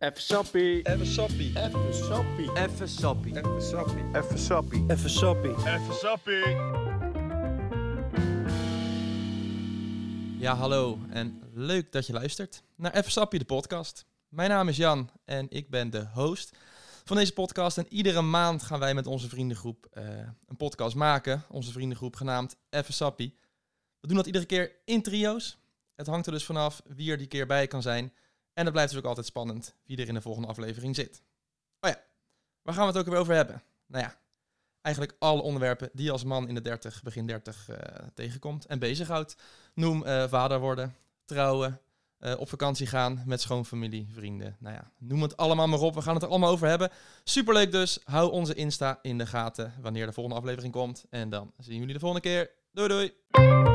Even sappie. Even sappie. Even sappie. Even sappie. Even sappie. Even sappie. Even sappie. Even sappie. Ja, hallo en leuk dat je luistert naar Even Sappie, de podcast. Mijn naam is Jan en ik ben de host van deze podcast. En iedere maand gaan wij met onze vriendengroep eh, een podcast maken. Onze vriendengroep genaamd Even Sappie. We doen dat iedere keer in trio's. Het hangt er dus vanaf wie er die keer bij kan zijn. En het blijft dus ook altijd spannend wie er in de volgende aflevering zit. Oh ja, waar gaan we het ook weer over hebben? Nou ja, eigenlijk alle onderwerpen die je als man in de 30, begin 30 eh, tegenkomt en bezighoudt. Noem eh, vader worden, trouwen, eh, op vakantie gaan met schoonfamilie, vrienden. Nou ja, noem het allemaal maar op. We gaan het er allemaal over hebben. Superleuk dus. Hou onze Insta in de gaten wanneer de volgende aflevering komt. En dan zien jullie de volgende keer. Doei doei.